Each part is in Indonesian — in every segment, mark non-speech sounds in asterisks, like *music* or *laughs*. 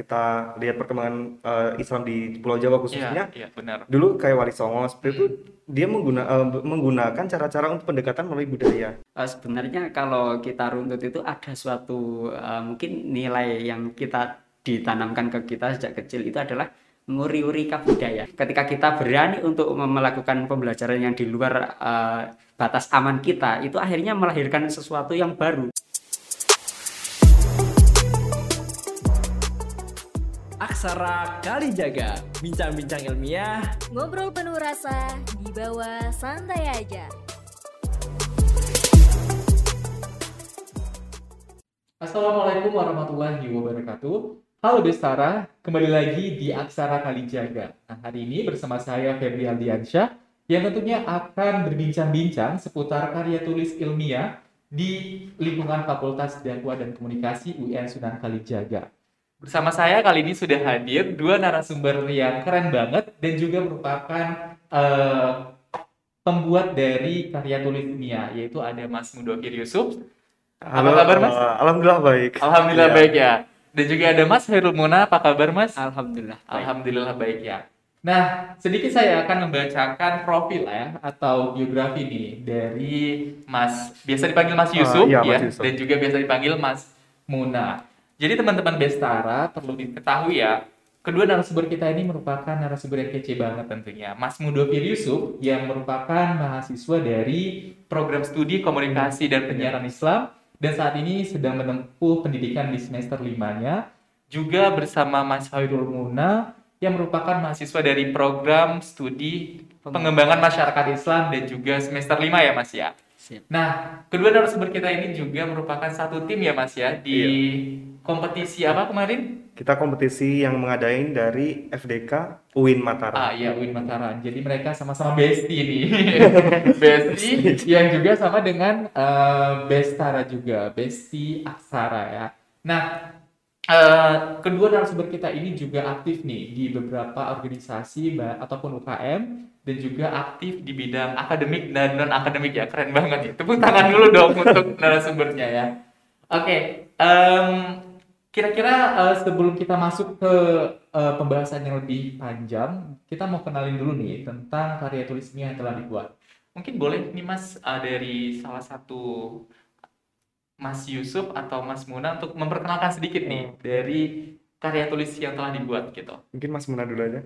kita lihat perkembangan eh, Islam di Pulau Jawa khususnya, iya benar. dulu kayak Wali Songo seperti itu dia mengguna, eh, menggunakan cara-cara untuk pendekatan melalui budaya. Eh, sebenarnya kalau kita runtut itu ada suatu eh, mungkin nilai yang kita ditanamkan ke kita sejak kecil itu adalah nguri-uri budaya. Ketika kita berani untuk melakukan pembelajaran yang di luar eh, batas aman kita, itu akhirnya melahirkan sesuatu yang baru. Aksara Kalijaga, bincang-bincang ilmiah Ngobrol penuh rasa, di bawah santai aja. Assalamualaikum warahmatullahi wabarakatuh. Halo Bestara, kembali lagi di Aksara Kalijaga. Nah, hari ini bersama saya Febri Aldiansyah yang tentunya akan berbincang-bincang seputar karya tulis ilmiah di lingkungan Fakultas Dakwah dan Komunikasi UIN Sunan Kalijaga. Bersama saya kali ini sudah hadir dua narasumber yang keren banget dan juga merupakan eh, pembuat dari karya tulis ilmiah, yaitu ada Mas Mudokir Yusuf. Apa kabar, Mas? eh, Alhamdulillah baik. Alhamdulillah Iya. baik ya. Dan juga ada Mas Hairul Muna, apa kabar Mas? Alhamdulillah. baik. Alhamdulillah baik ya. Nah, sedikit saya akan membacakan profil ya atau biografi nih dari Mas biasa dipanggil Mas Ah, Yusuf iya, ya Mas Yusuf. dan juga biasa dipanggil Mas Muna. Jadi teman-teman Bestara perlu diketahui ya, kedua narasumber kita ini merupakan narasumber yang kece banget tentunya. Mas Mudofir Yusuf yang merupakan mahasiswa dari program studi komunikasi dan penyiaran Islam dan saat ini sedang menempuh pendidikan di semester 5-nya. Juga bersama Mas Hairul Muna yang merupakan mahasiswa dari program studi pengembangan masyarakat Islam dan juga semester 5 ya Mas ya. Nah, kedua narasumber kita ini juga merupakan satu tim ya Mas ya di kompetisi apa kemarin? Kita kompetisi yang mengadain dari FDK UIN Mataram. Ah iya UIN Mataram. Jadi mereka sama-sama bestie nih. *laughs* bestie yang juga sama dengan eh, Bestara juga, Besti Aksara ya. Nah, eh, kedua narasumber kita ini juga aktif nih di beberapa organisasi ataupun UKM dan juga aktif di bidang akademik dan non akademik ya. Keren banget ya. Tepuk tangan dulu dong untuk *laughs* narasumbernya ya. Oke, em, kira-kira eh, sebelum kita masuk ke eh, pembahasan yang lebih panjang, kita mau kenalin dulu nih tentang karya tulis ilmiah yang telah dibuat. Mungkin boleh nih Mas eh, dari salah satu Mas Yusuf atau Mas Muna untuk memperkenalkan sedikit nih dari karya tulis yang telah dibuat gitu. Mungkin Mas Muna dulu aja.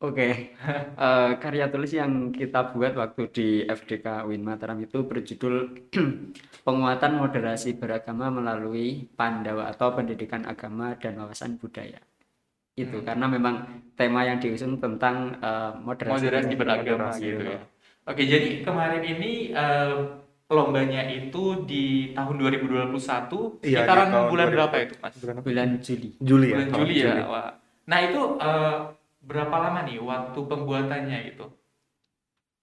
Oke, *laughs* Eh, karya tulis yang kita buat waktu di FDK UIN Mataram itu berjudul *clears throat* Penguatan Moderasi Beragama Melalui Pandawa atau Pendidikan Agama dan Wawasan Budaya. Itu Hmm. karena memang tema yang diusung tentang eh, moderasi. Moderasi beragama Moderasi, gitu ya. ya. Oke, jadi kemarin ini eh, lombanya itu di tahun 2021 Iya, sekitaran bulan 2000. berapa itu, Mas? Bukan apa? Bulan Juli. Juli ya. bulan Juli ya. Wah. Nah itu eh, berapa lama nih waktu pembuatannya itu?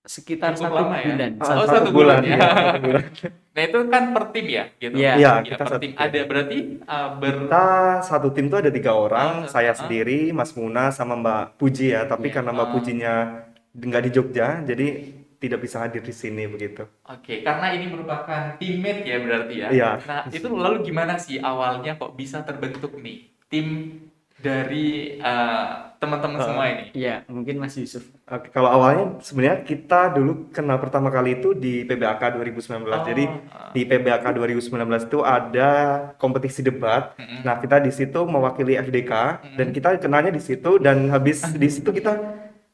Sekitar Cukup satu lama ya? bulan. Ah, Oh, satu bulan ya. iya, satu bulan. Nah itu kan per tim ya, gitu. Iya. Iya, Ya, kita per satu tim. tim. Ada berarti eh, ber Kita satu tim tuh ada tiga orang, Oh, saya ah. sendiri, Mas Muna, sama Mbak Puji ya. Tapi Iya. karena Mbak Ah. Pujinya nggak di Jogja, jadi tidak bisa hadir di sini begitu. Oke, karena ini merupakan teammate ya berarti ya. Iya. Nah, itu lalu gimana sih awalnya kok bisa terbentuk nih tim dari eh, teman-teman Ah. semua ini? Iya, mungkin Mas Yusuf. Oke, kalau awalnya sebenarnya kita dulu kenal pertama kali itu di PBAK 2019. Jadi ah. di PBAK 2019 itu ada kompetisi debat. Mm-mm. Nah, kita di situ mewakili FDK dan kita kenalnya di situ dan habis di situ kita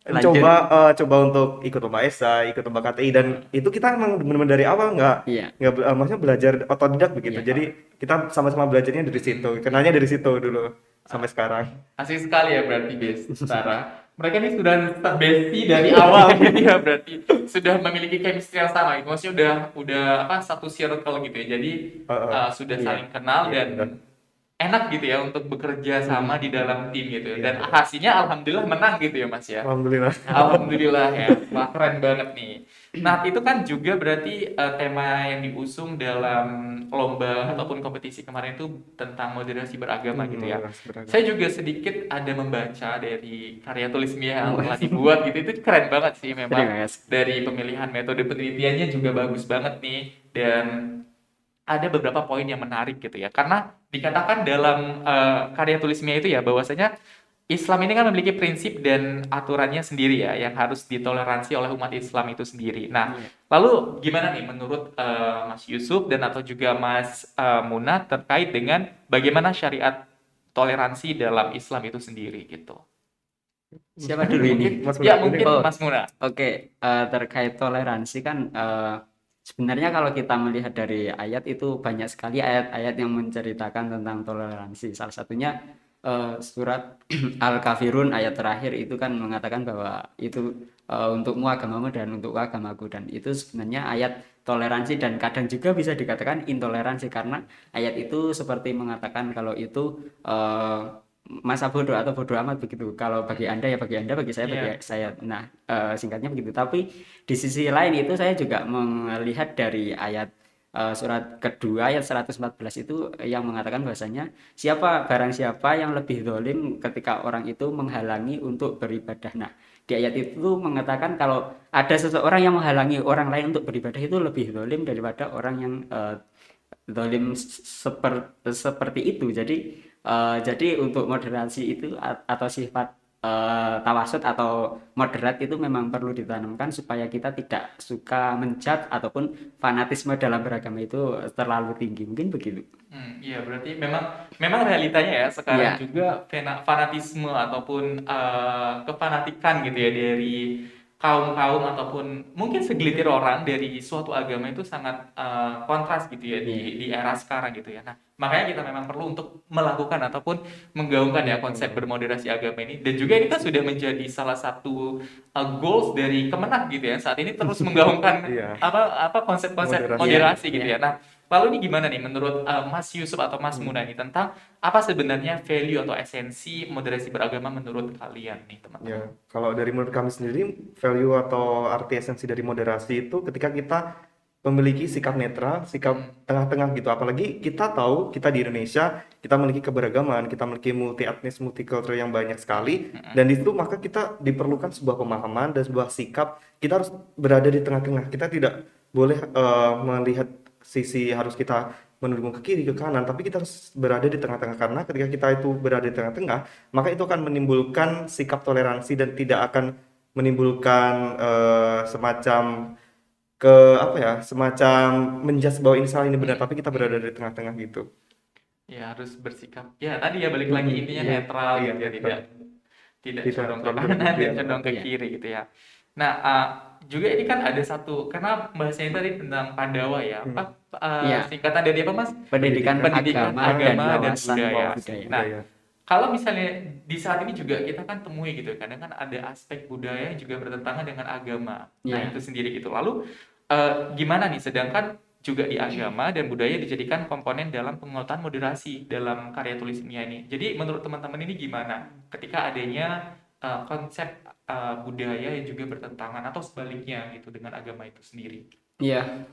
Lanjut. coba eh, coba untuk ikut lomba esai, ikut lomba KTI dan itu kita emang benar-benar dari awal nggak Iya. nggak be- eh, maksudnya belajar otodidak begitu. Iya. Jadi kita sama-sama belajarnya dari situ. Kenalnya dari situ dulu sampai sekarang. Asik sekali ya berarti Bes, Sarah. *laughs* Mereka ini sudah bestie dari awal gitu *laughs* ya berarti sudah memiliki chemistry yang sama gitu. Maksudnya udah udah apa satu circle gitu ya. Jadi Heeh. uh, sudah Iya. saling kenal Iya, dan benar. enak gitu ya untuk bekerja sama di dalam tim gitu. Iya, Dan hasilnya alhamdulillah menang gitu ya Mas ya. Alhamdulillah. Alhamdulillah ya, wah keren banget nih. Nah itu kan juga berarti eh, tema yang diusung dalam lomba ataupun kompetisi kemarin itu tentang moderasi beragama gitu ya. Hmm, beragam. Saya juga sedikit ada membaca dari karya tulis ilmiah yang telah dibuat gitu, itu keren banget sih memang. Dari pemilihan metode penelitiannya juga bagus banget nih dan ada beberapa poin yang menarik gitu ya. Karena dikatakan dalam eh, karya tulisnya itu ya bahwasanya Islam ini kan memiliki prinsip dan aturannya sendiri ya yang harus ditoleransi oleh umat Islam itu sendiri. Nah, lalu gimana nih menurut eh, Mas Yusuf dan atau juga Mas eh, Muna terkait dengan bagaimana syariat toleransi dalam Islam itu sendiri gitu? Siapa dulu ini? Mas Ya Muna, mungkin Oh. Mas Muna. Oke, eh, terkait toleransi kan eh, sebenarnya kalau kita melihat dari ayat itu banyak sekali ayat-ayat yang menceritakan tentang toleransi. Salah satunya eh, surat *clears throat* Al-Kafirun ayat terakhir itu kan mengatakan bahwa itu eh, untukmu agamamu dan untuk agamaku dan itu sebenarnya ayat toleransi dan kadang juga bisa dikatakan intoleransi karena ayat itu seperti mengatakan kalau itu eh, masa bodoh atau bodoh amat begitu. Kalau bagi Anda ya bagi Anda, bagi saya bagi Iya. saya. Nah, eh, singkatnya begitu. Tapi di sisi lain itu saya juga melihat dari ayat eh, surat kedua ayat 114 itu yang mengatakan bahasanya siapa barang siapa yang lebih dolim ketika orang itu menghalangi untuk beribadah. Nah, di ayat itu mengatakan kalau ada seseorang yang menghalangi orang lain untuk beribadah itu lebih dolim daripada orang yang eh, dolim seperti seperti itu. Jadi eh, jadi untuk moderasi itu atau sifat eh, tawasud atau moderat itu memang perlu ditanamkan supaya kita tidak suka menjat ataupun fanatisme dalam beragama itu terlalu tinggi. Mungkin begitu. Hmm, iya berarti memang memang realitanya ya sekarang Iya. juga fanatisme ataupun eh, kefanatikan gitu ya dari kaum-kaum ataupun mungkin segelintir orang dari suatu agama itu sangat eh, kontras gitu ya di di era sekarang gitu ya. Nah, makanya kita memang perlu untuk melakukan ataupun menggaungkan ya konsep bermoderasi agama ini dan juga ini kan sudah menjadi salah satu eh, goals dari Kemenak gitu ya saat ini terus *laughs* menggaungkan Iya. apa apa konsep-konsep Moderasi. moderasi gitu ya. Nah, Lalu ini gimana nih menurut uh, Mas Yusuf atau Mas Hmm. Muna nih tentang apa sebenarnya value atau esensi moderasi beragama menurut kalian nih teman-teman? Ya, kalau dari menurut kami sendiri, value atau arti esensi dari moderasi itu ketika kita memiliki sikap netral, sikap tengah-tengah gitu. Apalagi kita tahu kita di Indonesia, kita memiliki keberagaman, kita memiliki multi etnis, multi culture yang banyak sekali. Dan di situ maka kita diperlukan sebuah pemahaman dan sebuah sikap. Kita harus berada di tengah-tengah. Kita tidak boleh eh, melihat sisi harus kita menunduk ke kiri ke kanan, tapi kita harus berada di tengah-tengah karena ketika kita itu berada di tengah-tengah, maka itu akan menimbulkan sikap toleransi dan tidak akan menimbulkan eh, semacam ke apa ya, semacam menjudge bahwa ini salah ini benar, tapi kita berada di tengah-tengah gitu. Ya harus bersikap. Ya tadi ya balik lagi intinya Iya. netral Iya, gitu ya, netral. tidak tidak Tidak condong ke kanan, tidak condong ke Iya. kiri gitu ya. Nah, uh, juga ini kan ada satu karena bahasanya tadi tentang Pandawa ya. Apa uh, Iya. singkatan dari apa Mas? Pendidikan, Pendidikan, agama, agama, dan dan budaya. budaya. Nah, Budaya. Kalau misalnya di saat ini juga kita kan temui gitu, kadang kan ada aspek budaya yang juga bertentangan dengan agama. Nah, Iya. itu sendiri gitu. Lalu eh, gimana nih sedangkan juga di agama dan budaya dijadikan komponen dalam penguatan moderasi dalam karya tulis ini. Jadi menurut teman-teman ini gimana ketika adanya eh, konsep eh, budaya yang juga bertentangan atau sebaliknya gitu dengan agama itu sendiri? Iya.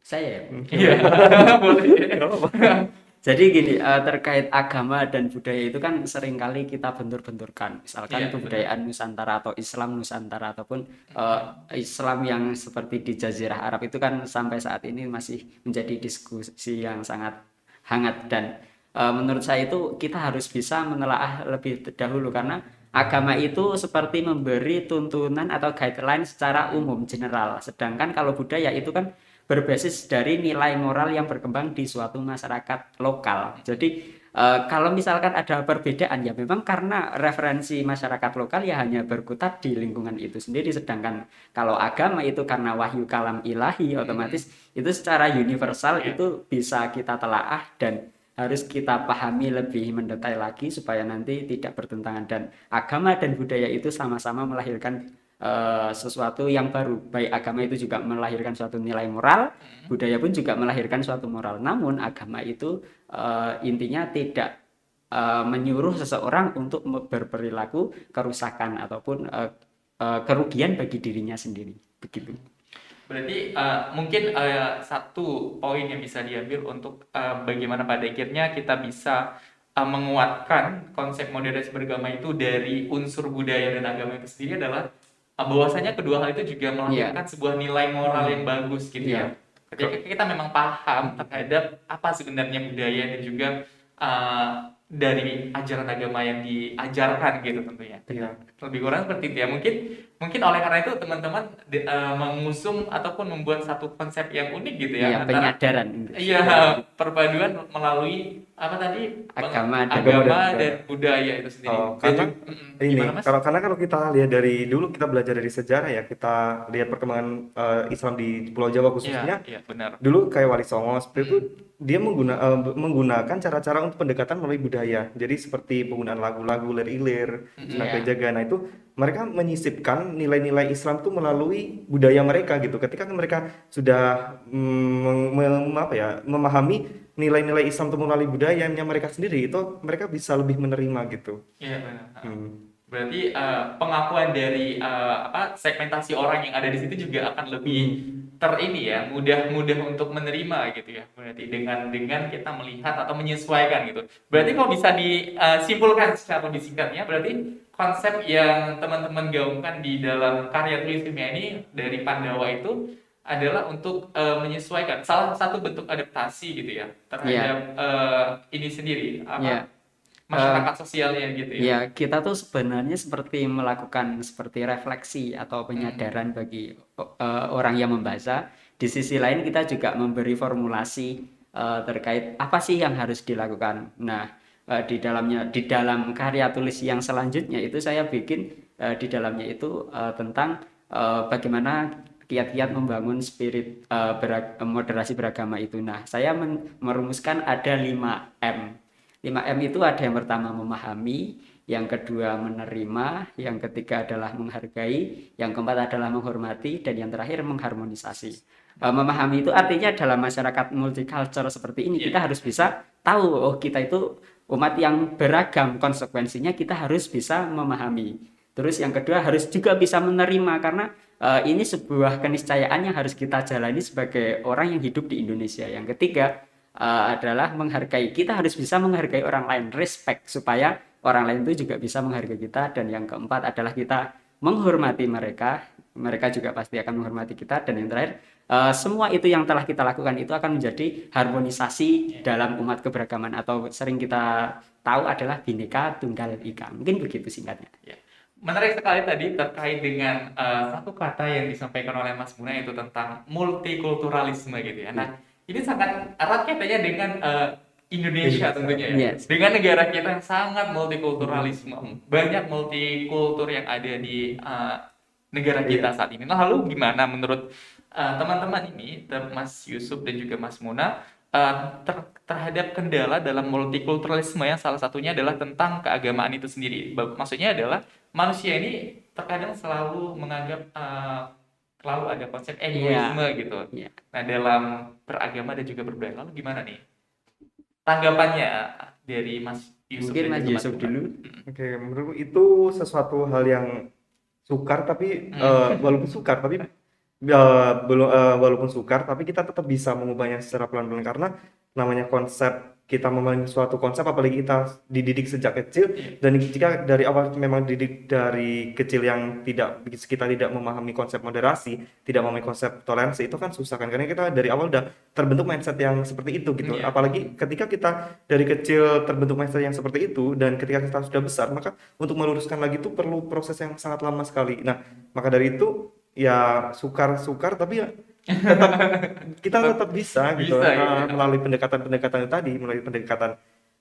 Saya ya? *laughs* Iya, *laughs* boleh. *laughs* Jadi gini, eh, terkait agama dan budaya itu kan sering kali kita bentur-benturkan. Misalkan Iya, kebudayaan Nusantara atau Islam Nusantara ataupun eh, Islam yang seperti di Jazirah Arab itu kan sampai saat ini masih menjadi diskusi yang sangat hangat dan eh, menurut saya itu kita harus bisa menelaah lebih dahulu karena agama itu seperti memberi tuntunan atau guideline secara umum general. Sedangkan kalau budaya itu kan berbasis dari nilai moral yang berkembang di suatu masyarakat lokal. Jadi eh, kalau misalkan ada perbedaan ya memang karena referensi masyarakat lokal ya hanya berkutat di lingkungan itu sendiri. Sedangkan kalau agama itu karena wahyu kalam ilahi otomatis itu secara universal Ya. itu bisa kita telaah dan harus kita pahami lebih mendetail lagi supaya nanti tidak bertentangan dan agama dan budaya itu sama-sama melahirkan eh, sesuatu yang baru. Baik agama itu juga melahirkan suatu nilai moral, budaya pun juga melahirkan suatu moral. Namun agama itu eh, intinya tidak eh, menyuruh seseorang untuk berperilaku kerusakan ataupun eh, eh, kerugian bagi dirinya sendiri. Begitu. Berarti eh, mungkin eh, satu poin yang bisa diambil untuk eh, bagaimana pada akhirnya kita bisa eh, menguatkan konsep moderasi beragama itu dari unsur budaya dan agama itu sendiri adalah eh, bahwasanya kedua hal itu juga melahirkan sebuah nilai moral yang bagus gitu ya. Iya. Ketika kita memang paham terhadap apa sebenarnya budaya dan juga eh, dari ajaran agama yang diajarkan gitu tentunya. Iya. Lebih kurang seperti itu ya. Mungkin mungkin oleh karena itu teman-teman eh, mengusung ataupun membuat satu konsep yang unik gitu ya Iya, antara penyadaran. Iya, perpaduan melalui apa tadi? Agama dan agama budaya. dan budaya itu sendiri. Oh, Dan karena mm-mm. ini Gimana, Mas? kalau karena kalau kita lihat dari dulu kita belajar dari sejarah ya kita lihat perkembangan eh, Islam di Pulau Jawa Iya, khususnya iya benar. dulu kayak Wali Songo seperti itu dia mengguna, eh, menggunakan cara-cara untuk pendekatan melalui budaya jadi seperti penggunaan lagu-lagu lir-ilir Senang iya. Jaga nah itu mereka menyisipkan nilai-nilai Islam itu melalui budaya mereka gitu ketika mereka sudah mm, mem- apa ya memahami nilai-nilai Islam itu melalui budayanya mereka sendiri itu mereka bisa lebih menerima gitu Iya benar. Hmm. Berarti eh, pengakuan dari eh, apa segmentasi orang yang ada di situ juga akan lebih ter ini ya mudah-mudah untuk menerima gitu ya. Berarti dengan dengan kita melihat atau menyesuaikan gitu. Berarti kalau bisa disimpulkan secara lebih singkatnya, berarti konsep yang teman-teman gaungkan di dalam karya tulis ilmiah ini dari Pandawa itu adalah untuk eh, menyesuaikan salah satu bentuk adaptasi gitu ya terhadap eh, ini sendiri apa Iya. Masyarakat sosialnya gitu ya. Ya, kita tuh sebenarnya seperti melakukan seperti refleksi atau Hmm. penyadaran bagi uh, orang yang membaca. Di sisi lain kita juga memberi formulasi uh, terkait apa sih yang harus dilakukan. Nah, uh, di dalamnya di dalam karya tulis yang selanjutnya itu saya bikin uh, di dalamnya itu uh, tentang uh, bagaimana kiat-kiat membangun spirit uh, berag- moderasi beragama itu. Nah, saya merumuskan ada 5M. 5M itu ada yang pertama memahami, yang kedua menerima, yang ketiga adalah menghargai, yang keempat adalah menghormati, dan yang terakhir mengharmonisasi. Eh, memahami itu artinya dalam masyarakat multicultural seperti ini Iya. kita harus bisa tahu oh kita itu umat yang beragam konsekuensinya kita harus bisa memahami. Terus yang kedua harus juga bisa menerima karena eh, ini sebuah keniscayaan yang harus kita jalani sebagai orang yang hidup di Indonesia. Yang ketiga eh, adalah menghargai. Kita harus bisa menghargai orang lain, respect supaya orang lain itu juga bisa menghargai kita. Dan yang keempat adalah kita menghormati mereka. Mereka juga pasti akan menghormati kita. Dan yang terakhir, eh, semua itu yang telah kita lakukan itu akan menjadi harmonisasi dalam umat keberagaman atau sering kita tahu adalah bineka tunggal ika. Mungkin begitu singkatnya. Menarik sekali tadi terkait dengan eh, satu kata yang disampaikan oleh Mas Muna itu tentang multikulturalisme gitu ya. Nah, ini sangat erat kaitannya dengan eh, Indonesia tentunya ya. Yes. Dengan negara kita yang sangat multikulturalisme, banyak multikultur yang ada di eh, negara kita saat ini. Nah, lalu gimana menurut eh, teman-teman ini, ter- Mas Yusuf dan juga Mas Muna, eh, ter- terhadap kendala dalam multikulturalisme yang salah satunya adalah tentang keagamaan itu sendiri. Maksudnya adalah manusia ini terkadang selalu menganggap eh, selalu ada konsep egoisme gitu. Iya. Nah, dalam beragama dan juga berbudaya. Lalu gimana nih? Tanggapannya dari Mas Yusuf Mungkin Mas Yusuf dulu. Oke, menurutku itu sesuatu hal yang sukar tapi Hmm. eh, walaupun sukar tapi eh, belum eh, walaupun sukar tapi kita tetap bisa mengubahnya secara pelan-pelan karena namanya konsep kita memahami suatu konsep apalagi kita dididik sejak kecil dan jika dari awal memang dididik dari kecil yang tidak kita tidak memahami konsep moderasi, tidak memahami konsep toleransi itu kan susah kan karena kita dari awal udah terbentuk mindset yang seperti itu gitu. Iya. Apalagi ketika kita dari kecil terbentuk mindset yang seperti itu dan ketika kita sudah besar maka untuk meluruskan lagi itu perlu proses yang sangat lama sekali. Nah, maka dari itu ya sukar-sukar tapi ya tetap kita tetap bisa gitu Bisa, Nah, ya. melalui pendekatan-pendekatan tadi, melalui pendekatan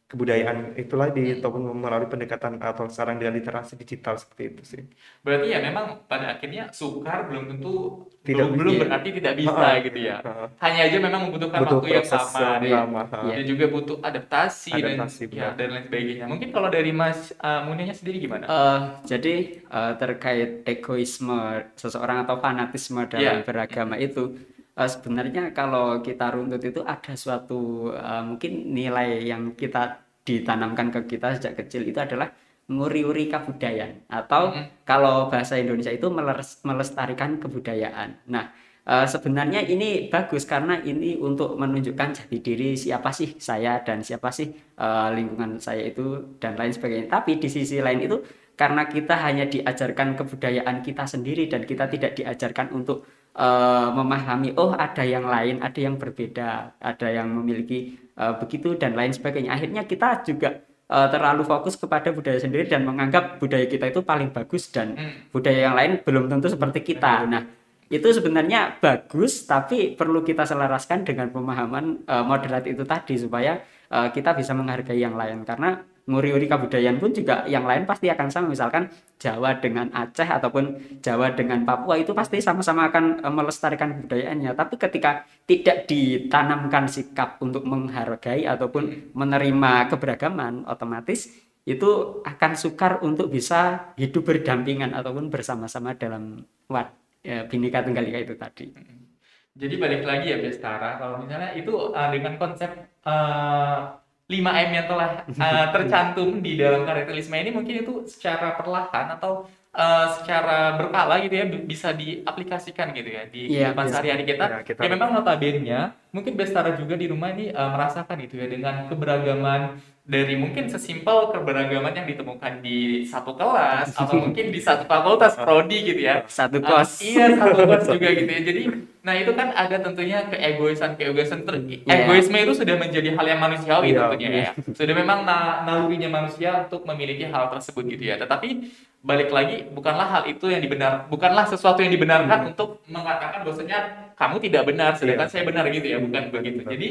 kebudayaan itu lagi ataupun melalui pendekatan atau sekarang dengan literasi digital seperti itu sih. Berarti ya memang pada akhirnya sukar belum tentu Tidak belum, belum bisa. berarti tidak bisa Ha-ha. gitu ya. Ha-ha. Hanya aja memang membutuhkan Butuh waktu yang yang dan, lama, ha. Iya. dan juga butuh adaptasi, Adaptasi, dan ya, benar. dan lain sebagainya. Mungkin kalau dari Mas uh, Munianya sendiri gimana? Eh, jadi eh, terkait egoisme seseorang atau fanatisme Iya. dalam beragama itu eh, sebenarnya kalau kita runtut itu ada suatu eh, mungkin nilai yang kita ditanamkan ke kita sejak kecil itu adalah nguri-uri kebudayaan atau Mhm. kalau bahasa Indonesia itu meles- melestarikan kebudayaan. Nah, eh, sebenarnya ini bagus karena ini untuk menunjukkan jati diri siapa sih saya dan siapa sih eh, lingkungan saya itu dan lain sebagainya. Tapi di sisi lain itu karena kita hanya diajarkan kebudayaan kita sendiri dan kita tidak diajarkan untuk eh, memahami oh ada yang lain, ada yang berbeda, ada yang memiliki eh, begitu dan lain sebagainya. Akhirnya kita juga eh, terlalu fokus kepada budaya sendiri dan menganggap budaya kita itu paling bagus dan Hmm. budaya yang lain belum tentu seperti kita. Nah, itu sebenarnya bagus tapi perlu kita selaraskan dengan pemahaman eh, moderat itu tadi supaya eh, kita bisa menghargai yang lain karena nguri-uri kebudayaan pun juga yang lain pasti akan sama. Misalkan Jawa dengan Aceh ataupun Jawa dengan Papua itu pasti sama-sama akan eh, melestarikan kebudayaannya. Tapi ketika tidak ditanamkan sikap untuk menghargai ataupun menerima keberagaman otomatis itu akan sukar untuk bisa hidup berdampingan ataupun bersama-sama dalam wat ya, Bhinneka Tunggal Ika itu tadi. Jadi balik lagi ya Bestara, kalau misalnya itu uh, dengan konsep uh, 5M yang telah uh, tercantum di dalam karakterisme ini mungkin itu secara perlahan atau uh, secara berkala gitu ya bi- bisa diaplikasikan gitu ya di Iya, kehidupan bisa. sehari-hari kita. Ya, kita- Ya memang notabene mungkin Bestara juga di rumah ini uh, merasakan gitu ya dengan keberagaman dari mungkin sesimpel keberagaman yang ditemukan di satu kelas atau *laughs* mungkin di satu fakultas prodi gitu ya. Satu Ah, kos. iya satu kos *laughs* juga gitu ya. Jadi, nah itu kan ada tentunya keegoisan keegoisan ter Iya. egoisme itu sudah menjadi hal yang manusiawi Iya, tentunya iya. ya. Sudah memang na nalurinya manusia untuk memiliki hal tersebut gitu ya. Tetapi balik lagi bukanlah hal itu yang dibenar, bukanlah sesuatu yang dibenarkan untuk mengatakan bahwasanya kamu tidak benar sedangkan Iya. saya benar gitu ya, bukan begitu. Betul. Jadi,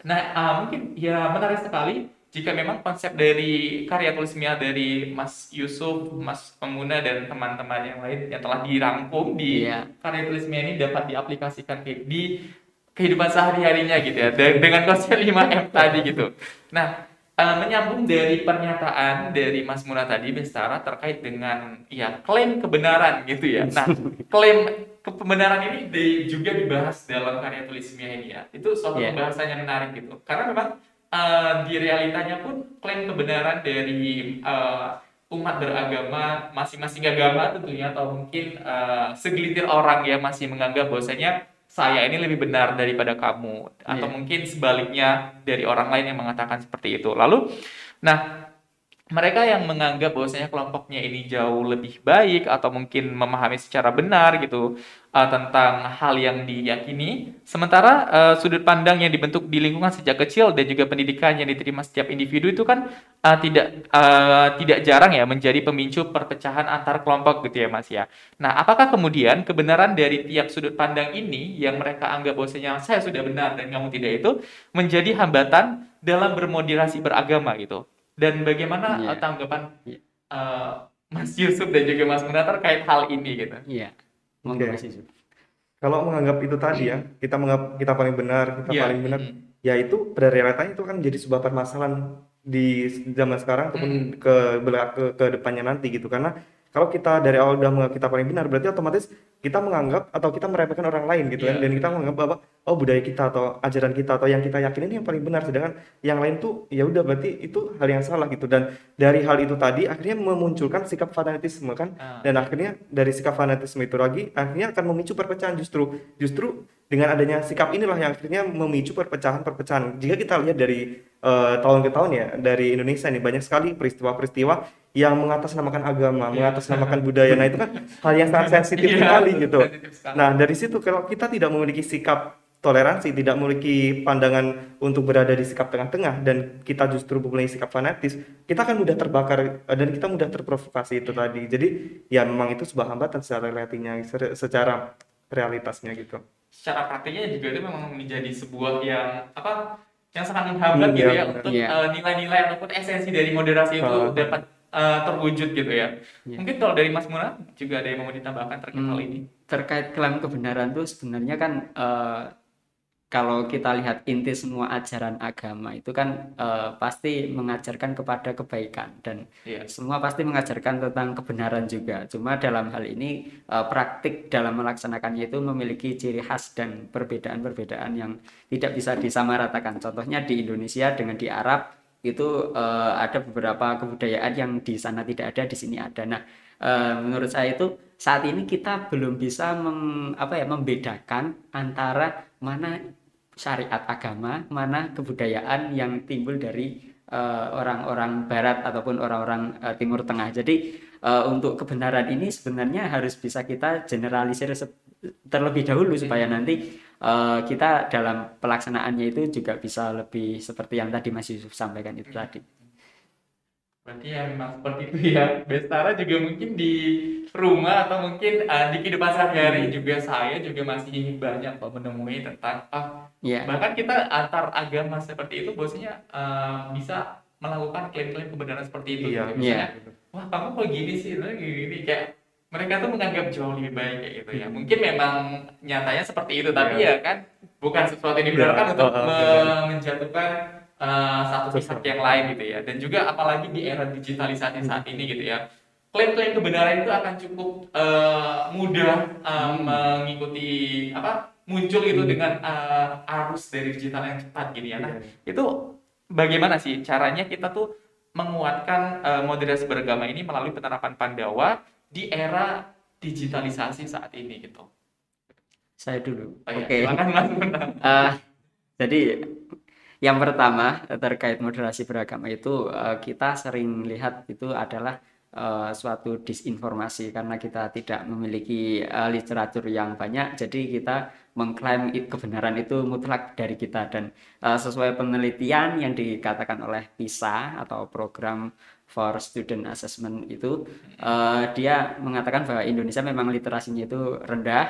nah ah, mungkin ya menarik sekali jika memang konsep dari karya tulis Mia dari Mas Yusuf, Mas Pemuna dan teman-teman yang lain yang telah dirangkum di Iya. karya tulis Mia ini dapat diaplikasikan di kehidupan sehari-harinya gitu ya de- dengan konsep 5M tadi gitu. Nah, eh, menyambung dari pernyataan dari Mas Muna tadi Bestara terkait dengan ya klaim kebenaran gitu ya. Nah, *laughs* klaim kebenaran ini di- juga dibahas dalam karya tulis Mia ini ya. Itu suatu Iya. pembahasan yang menarik gitu. Karena memang eh, di realitanya pun klaim kebenaran dari eh, umat beragama masing-masing agama tentunya atau mungkin eh, segelintir orang ya masih menganggap bahwasanya saya ini lebih benar daripada kamu atau Iya. mungkin sebaliknya dari orang lain yang mengatakan seperti itu. Lalu nah mereka yang menganggap bahwasanya kelompoknya ini jauh lebih baik atau mungkin memahami secara benar gitu uh, tentang hal yang diyakini, sementara uh, sudut pandang yang dibentuk di lingkungan sejak kecil dan juga pendidikan yang diterima setiap individu itu kan uh, tidak uh, tidak jarang ya menjadi pemicu perpecahan antar kelompok gitu ya Mas ya. Nah, apakah kemudian kebenaran dari tiap sudut pandang ini yang mereka anggap bahwasanya saya sudah benar dan kamu tidak itu menjadi hambatan dalam bermoderasi beragama gitu? Dan bagaimana Iya. uh, tanggapan Iya. uh, Mas Yusuf dan juga Mas Muna terkait hal ini gitu? Iya. Oke. Mas Yusuf. Kalau menganggap itu tadi ya, kita menganggap kita paling benar, kita Iya, paling benar, mm. ya itu pada realitanya itu kan jadi sebuah permasalahan di zaman sekarang ataupun ke bela- ke ke depannya nanti gitu. Karena kalau kita dari awal udah menganggap kita paling benar, berarti otomatis kita menganggap atau kita meremehkan orang lain gitu kan, Iya. dan kita menganggap bahwa oh budaya kita atau ajaran kita atau yang kita yakini ini yang paling benar, sedangkan yang lain tuh ya udah berarti itu hal yang salah gitu. Dan dari hal itu tadi akhirnya memunculkan sikap fanatisme kan, Ah. dan akhirnya dari sikap fanatisme itu lagi akhirnya akan memicu perpecahan justru. Justru dengan adanya sikap inilah yang akhirnya memicu perpecahan-perpecahan. Jika kita lihat dari eh, tahun ke tahun ya dari Indonesia nih banyak sekali peristiwa-peristiwa yang mengatasnamakan agama mengatasnamakan budaya. Nah itu kan *laughs* hal yang sangat sensitif Iya, sekali gitu sekali. nah dari situ kalau kita tidak memiliki sikap toleransi, tidak memiliki pandangan untuk berada di sikap tengah-tengah dan kita justru memiliki sikap fanatis, kita akan mudah terbakar eh, dan kita mudah terprovokasi itu tadi. Jadi ya memang itu sebuah hambatan secara realitanya, se- secara realitasnya gitu. secara praktiknya juga itu memang menjadi sebuah yang apa yang sangat menghambat Hmm, gitu iya, ya benar. untuk Iya. eh, nilai-nilai ataupun esensi dari moderasi itu Ah. dapat eh, terwujud gitu ya. Iya. Mungkin kalau dari Mas Muna juga ada yang mau ditambahkan terkait hal Hmm, ini. terkait klaim kebenaran tuh sebenarnya kan eh, kalau kita lihat inti semua ajaran agama itu kan eh, pasti mengajarkan kepada kebaikan dan Iya. semua pasti mengajarkan tentang kebenaran juga. Cuma dalam hal ini eh, praktik dalam melaksanakannya itu memiliki ciri khas dan perbedaan-perbedaan yang tidak bisa disamaratakan. Contohnya di Indonesia dengan di Arab itu eh, ada beberapa kebudayaan yang di sana tidak ada, di sini ada. Nah, eh, menurut saya itu saat ini kita belum bisa meng- apa ya membedakan antara mana syariat agama, mana kebudayaan yang timbul dari eh, orang-orang Barat ataupun orang-orang eh, Timur Tengah. Jadi eh, untuk kebenaran ini sebenarnya harus bisa kita generalisir terlebih dahulu supaya nanti eh, kita dalam pelaksanaannya itu juga bisa lebih seperti yang tadi Mas Yusuf sampaikan itu tadi. Berarti ya memang seperti itu ya. Bestara juga mungkin di rumah atau mungkin uh, di kehidupan sehari-hari juga saya juga masih banyak kok menemui tentang ah, Ya, bahkan kita antar agama seperti itu bosnya uh, bisa melakukan klaim-klaim kebenaran seperti itu Iya. gitu. Misalnya, Iya. wah kamu kok gini sih, gini, gini kayak mereka tuh menganggap jauh lebih baik kayak gitu ya. Mungkin memang nyatanya seperti itu, tapi ya kan bukan sesuatu yang dibenarkan Iya. untuk me- benar. menjatuhkan uh, satu pihak yang lain gitu ya. Dan juga apalagi di era digitalisasi saat ini gitu ya. Klaim-klaim kebenaran itu akan cukup uh, mudah uh, mengikuti apa muncul gitu dengan uh, arus dari digital yang cepat gini ya. Nah, itu bagaimana sih caranya kita tuh menguatkan uh, moderasi beragama ini melalui penerapan Pandawa di era digitalisasi saat ini gitu. saya dulu. Oh, iya, Oke. Mas Bunda. *laughs* Eh, jadi yang pertama eh, terkait moderasi beragama itu eh, kita sering lihat itu adalah eh, suatu disinformasi karena kita tidak memiliki eh, literatur yang banyak jadi kita mengklaim kebenaran itu mutlak dari kita dan eh, sesuai penelitian yang dikatakan oleh PISA atau program for student assessment itu eh, dia mengatakan bahwa Indonesia memang literasinya itu rendah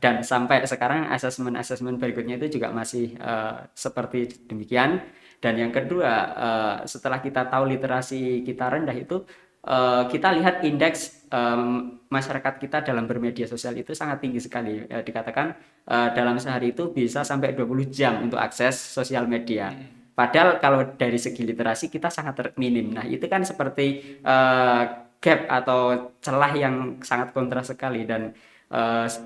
dan sampai sekarang asesmen-asesmen berikutnya itu juga masih eh, seperti demikian. Dan yang kedua eh, setelah kita tahu literasi kita rendah itu eh, kita lihat indeks em, masyarakat kita dalam bermedia sosial itu sangat tinggi sekali. Eh, dikatakan eh, dalam sehari itu bisa sampai 20 jam untuk akses sosial media Padahal kalau dari segi literasi kita sangat minim. Nah, itu kan seperti eh, gap atau celah yang sangat kontras sekali dan s-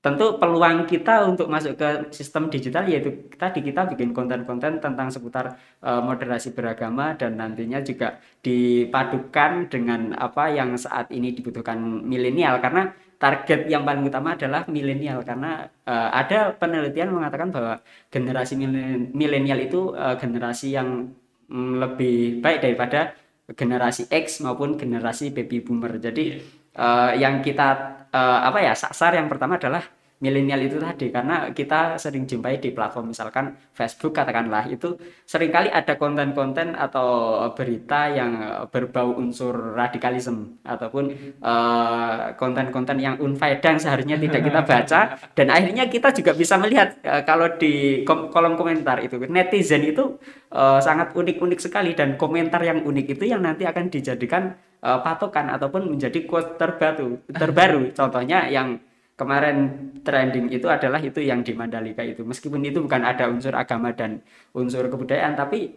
tentu peluang kita untuk masuk ke sistem digital yaitu tadi kita bikin konten-konten tentang seputar eh, moderasi beragama dan nantinya juga dipadukan dengan apa yang saat ini dibutuhkan milenial karena target yang paling utama adalah milenial karena eh, ada penelitian mengatakan bahwa generasi milen- milenial itu eh, generasi yang mm, lebih baik daripada generasi X maupun generasi baby boomer. Jadi eh, yang kita eh, apa ya sasar yang pertama adalah milenial itu tadi karena kita sering jumpai di platform misalkan Facebook katakanlah itu sering kali ada konten-konten atau berita yang berbau unsur radikalisme ataupun eh, konten-konten yang unfaedah yang seharusnya tidak kita *laughs* baca dan akhirnya kita juga bisa melihat eh, kalau di kom- kolom komentar itu. Netizen itu eh, sangat unik-unik sekali dan komentar yang unik itu yang nanti akan dijadikan eh, patokan ataupun menjadi quote terbaru terbaru. *laughs* Contohnya yang kemarin trending itu adalah itu yang di Mandalika itu. Meskipun itu bukan ada unsur agama dan unsur kebudayaan tapi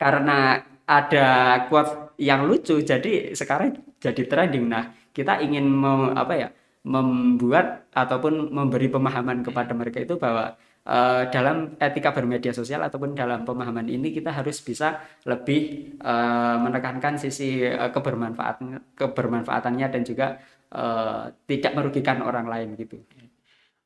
karena ada quote yang lucu jadi sekarang jadi trending. Nah kita ingin mem- apa ya membuat ataupun memberi pemahaman kepada mereka itu bahwa eh, dalam etika bermedia sosial ataupun dalam pemahaman ini kita harus bisa lebih eh, menekankan sisi eh, kebermanfaatan kebermanfaatannya dan juga eh, tidak merugikan orang lain gitu.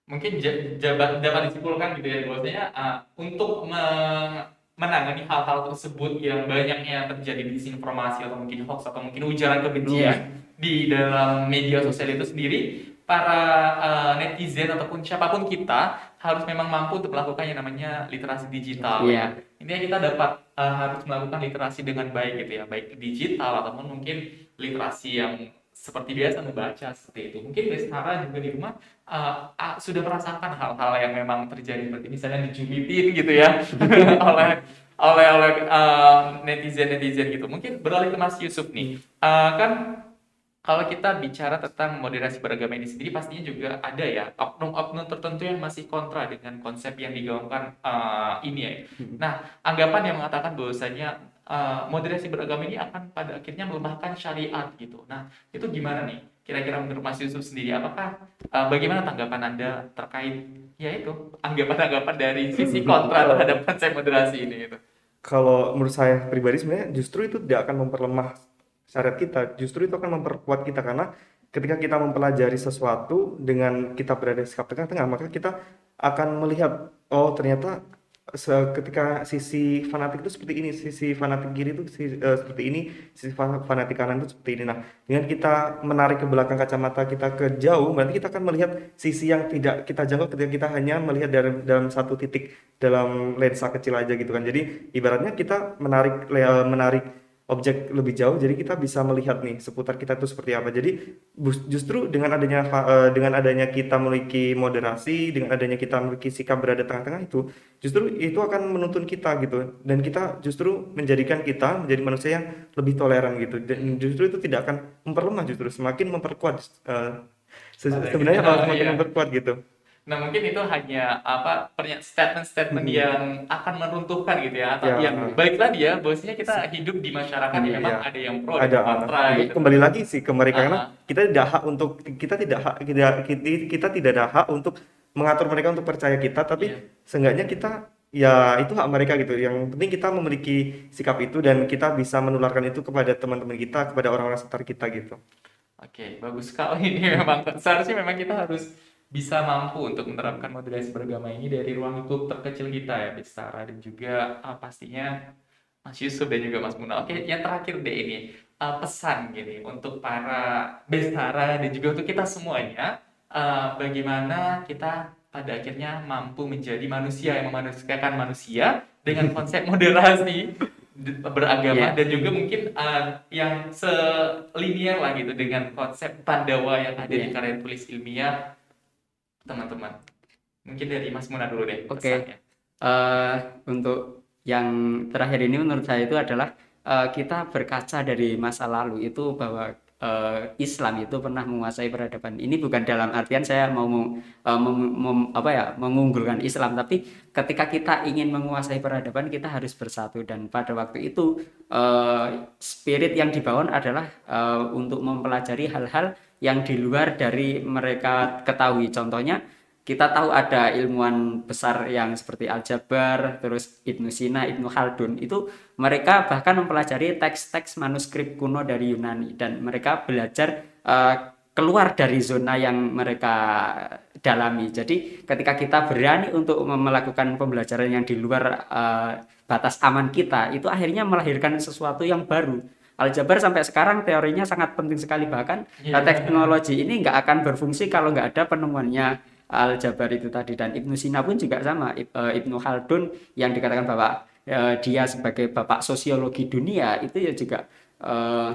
mungkin ja- jabat dapat disimpulkan gitu ya bahwasanya uh, untuk me- menangani hal-hal tersebut yang banyaknya terjadi disinformasi atau mungkin hoax atau mungkin ujaran kebencian di dalam media sosial itu sendiri para uh, netizen ataupun siapa pun kita harus memang mampu untuk melakukan yang namanya literasi digital Iya. ya. Intinya kita dapat uh, harus melakukan literasi dengan baik gitu ya, baik digital ataupun mungkin literasi yang seperti biasa membaca seperti itu. Mungkin Bestara juga di rumah uh, uh, sudah merasakan hal-hal yang memang terjadi seperti misalnya dijumitin gitu ya *laughs* *laughs* oleh oleh oleh netizen netizen gitu. Mungkin beralih ke Mas Yusuf nih, Uh, kan kalau kita bicara tentang moderasi beragama ini sendiri pastinya juga ada ya oknum-oknum tertentu yang masih kontra dengan konsep yang digaungkan uh, ini ya. Nah, anggapan yang mengatakan bahwasanya uh, moderasi beragama ini akan pada akhirnya melemahkan syariat gitu. Nah, itu gimana nih? Kira-kira menurut Mas Yusuf sendiri, apakah uh, bagaimana tanggapan Anda terkait ya itu anggapan-anggapan dari sisi kontra terhadap konsep moderasi ini gitu? Kalau menurut saya pribadi sebenarnya justru itu tidak akan memperlemah syariat kita, justru itu akan memperkuat kita karena ketika kita mempelajari sesuatu dengan kita berada di sikap tengah-tengah, maka kita akan melihat oh ternyata ketika sisi fanatik itu seperti ini, sisi fanatik kiri itu si- eh, seperti ini, sisi fa- fanatik kanan itu seperti ini. Nah, dengan kita menarik ke belakang kacamata kita ke jauh, berarti kita akan melihat sisi yang tidak kita jangkau ketika kita hanya melihat dalam dalam satu titik dalam lensa kecil aja gitu kan. Jadi ibaratnya kita menarik le- menarik objek lebih jauh, jadi kita bisa melihat nih seputar kita itu seperti apa. Jadi justru dengan adanya eh, dengan adanya kita memiliki moderasi, dengan adanya kita memiliki sikap berada tengah-tengah itu, justru itu akan menuntun kita gitu. Dan kita justru menjadikan kita menjadi manusia yang lebih toleran gitu. Dan justru itu tidak akan memperlemah, justru semakin memperkuat. eh, se- sebenarnya malah semakin iya. memperkuat gitu. Nah mungkin itu hanya apa statement-statement Hmm. yang akan meruntuhkan gitu ya atau Ya. yang baik tadi ya bahwasanya kita hidup di masyarakat yang Iya. memang ada yang pro ada yang kontra gitu. kembali lagi sih ke mereka karena Ah. kita tidak hak untuk kita tidak hak kita, kita tidak ada hak untuk mengatur mereka untuk percaya kita tapi Iya. seenggaknya kita ya itu hak mereka gitu yang penting kita memiliki sikap itu dan kita bisa menularkan itu kepada teman-teman kita kepada orang-orang sekitar kita gitu Oke, bagus sekali *laughs* ini memang seharusnya memang kita harus bisa mampu untuk menerapkan moderasi beragama ini dari ruang lingkup terkecil kita ya, Bestara dan juga ah, pastinya Mas Yusuf dan juga Mas Muna. Oke, yang terakhir deh ini ah, pesan gini untuk para Bestara dan juga untuk kita semuanya, ah, bagaimana kita pada akhirnya mampu menjadi manusia yang memanusiakan manusia dengan *laughs* konsep moderasi beragama Iya. dan juga mungkin uh, yang selinier lah gitu dengan konsep Pandawa yang ada di Iya. karya tulis ilmiah teman-teman. Mungkin dari Mas Muna dulu deh Oke. pesannya. Eh, untuk yang terakhir ini menurut saya itu adalah eh, kita berkaca dari masa lalu itu bahwa eh, Islam itu pernah menguasai peradaban. Ini bukan dalam artian saya mau eh, mem- mem- apa ya mengunggulkan Islam, tapi ketika kita ingin menguasai peradaban kita harus bersatu dan pada waktu itu spirit yang dibangun adalah untuk mempelajari hal-hal yang di luar dari mereka ketahui. Contohnya kita tahu ada ilmuwan besar yang seperti Al-Jabar, terus Ibnu Sina, Ibnu Khaldun itu mereka bahkan mempelajari teks-teks manuskrip kuno dari Yunani dan mereka belajar eh, keluar dari zona yang mereka dalami. Jadi ketika kita berani untuk melakukan pembelajaran yang di luar eh, batas aman kita, itu akhirnya melahirkan sesuatu yang baru. Aljabar sampai sekarang teorinya sangat penting sekali. Bahkan Iya. eh, teknologi ini nggak akan berfungsi kalau nggak ada penemuannya Al-Jabar itu tadi. Dan Ibnu Sina pun juga sama eh, Ibnu Khaldun yang dikatakan bahwa eh, dia sebagai bapak sosiologi dunia itu ya juga eh,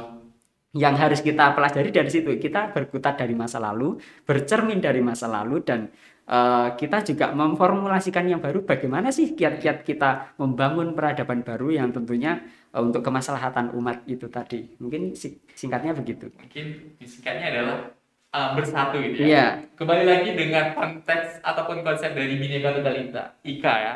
yang harus kita pelajari dari situ. Kita berkutat dari masa lalu bercermin dari masa lalu dan eh, kita juga memformulasikan yang baru. Bagaimana sih kiat-kiat kita membangun peradaban baru yang tentunya untuk kemaslahatan umat itu tadi mungkin si- singkatnya begitu Mungkin singkatnya adalah uh, bersatu gitu ya. Iya. Kembali lagi dengan konteks ataupun konsep dari Bhinneka Tunggal Ika, Ika ya.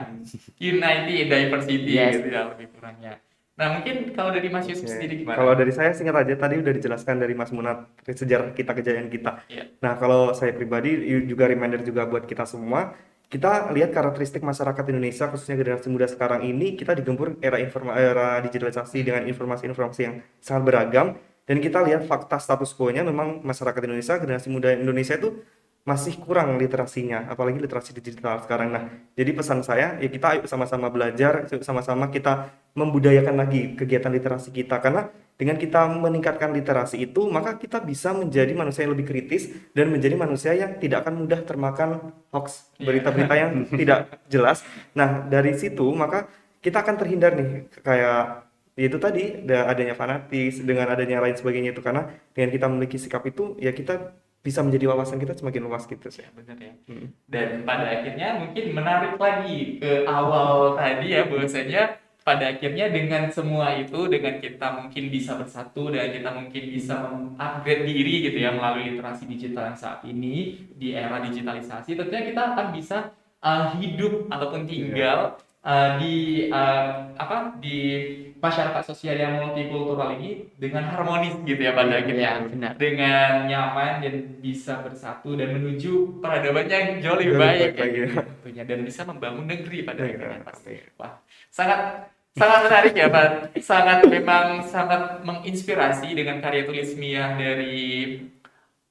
Unity in diversity Yes. gitu ya lebih kurangnya. Nah, mungkin kalau dari Mas Yusuf Oke. sendiri gimana? Kalau dari saya singkat aja tadi udah dijelaskan dari Mas Munat sejarah kita kejayaan kita. Iya. Nah kalau saya pribadi juga reminder juga buat kita semua, kita lihat karakteristik masyarakat Indonesia khususnya generasi muda sekarang ini kita digempur era informa era digitalisasi dengan informasi-informasi yang sangat beragam dan kita lihat fakta status quo-nya memang masyarakat Indonesia generasi muda Indonesia itu masih kurang literasinya, apalagi literasi digital sekarang. Nah, jadi pesan saya ya kita sama-sama belajar, sama-sama kita membudayakan lagi kegiatan literasi kita karena dengan kita meningkatkan literasi itu, maka kita bisa menjadi manusia yang lebih kritis dan menjadi manusia yang tidak akan mudah termakan hoax, Iya. berita-berita yang *laughs* tidak jelas. Nah, dari situ maka kita akan terhindar nih kayak itu tadi ada adanya fanatis dengan adanya lain sebagainya itu karena dengan kita memiliki sikap itu ya kita bisa menjadi wawasan kita semakin luas gitu sih. Ya, benar ya. Hmm. Dan pada akhirnya mungkin menarik lagi ke awal tadi ya bahwasanya pada akhirnya dengan semua itu dengan kita mungkin bisa bersatu dan kita mungkin bisa mengupgrade diri gitu ya melalui literasi digital yang saat ini di era digitalisasi tentunya kita akan bisa uh, hidup ataupun tinggal uh, di uh, apa di masyarakat sosial yang multikultural ini dengan harmonis gitu ya pada akhirnya Iya, benar. dengan nyaman dan bisa bersatu dan menuju peradaban yang jauh lebih baik baik ya gitu tentunya dan bisa membangun negeri pada Iya, akhirnya pasti. Wah, sangat sangat menarik ya Pak. Sangat memang sangat menginspirasi dengan karya tulis Mia dari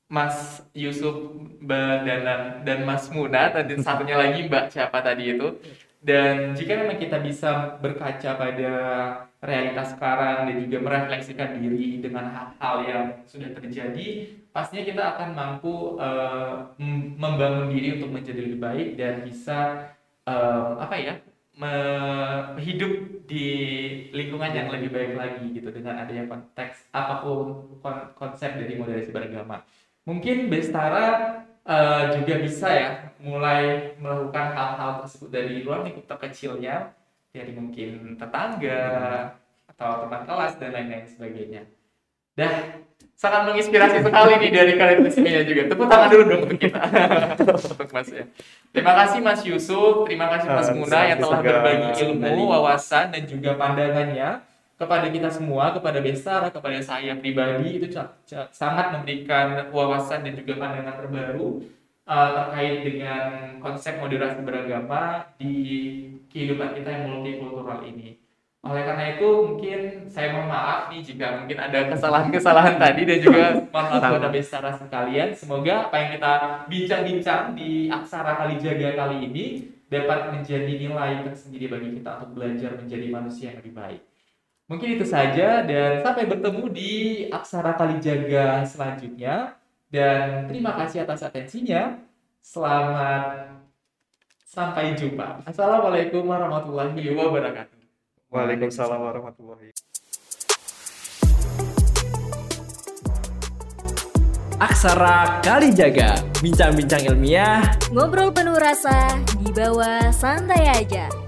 Mas Yusuf dan dan Mas Muna dan satunya lagi Mbak siapa tadi itu Dan jika memang kita bisa berkaca pada realitas sekarang dan juga merefleksikan diri dengan hal-hal yang sudah terjadi, pastinya kita akan mampu mem- membangun diri untuk menjadi lebih baik dan bisa eh, apa ya hidup di lingkungan yang lebih baik lagi gitu dengan adanya konteks apa pun kon- konsep dari moderasi beragama. Mungkin Bestara eh, juga bisa ya mulai melakukan hal-hal tersebut dari luar lingkup terkecilnya dari mungkin tetangga atau teman kelas dan lain-lain sebagainya. Dah sangat menginspirasi sekali nih dari kalian bersemuanya juga. Tepuk tangan dulu dong untuk kita. untuk Mas ya. Terima kasih Mas Yusuf, terima kasih Mas Ah, Muna yang telah berbagi ilmu, wawasan dan juga pandangannya kepada kita semua, kepada Bestara, kepada saya pribadi itu sangat memberikan wawasan dan juga pandangan terbaru uh, terkait dengan konsep moderasi beragama di kehidupan kita yang multikultural ini. Oleh karena itu mungkin saya mohon maaf nih jika mungkin ada kesalahan-kesalahan tadi dan juga mohon maaf kepada Bestara sekalian. Semoga apa yang kita bincang-bincang di Aksara Kalijaga kali ini dapat menjadi nilai tersendiri bagi kita untuk belajar menjadi manusia yang lebih baik. Mungkin itu saja dan sampai bertemu di Aksara Kalijaga selanjutnya. Dan terima kasih atas atensinya. Selamat sampai jumpa. Assalamualaikum warahmatullahi wabarakatuh. Waalaikumsalam warahmatullahi Aksara Kalijaga, bincang-bincang ilmiah. Ngobrol penuh rasa, di bawah santai aja.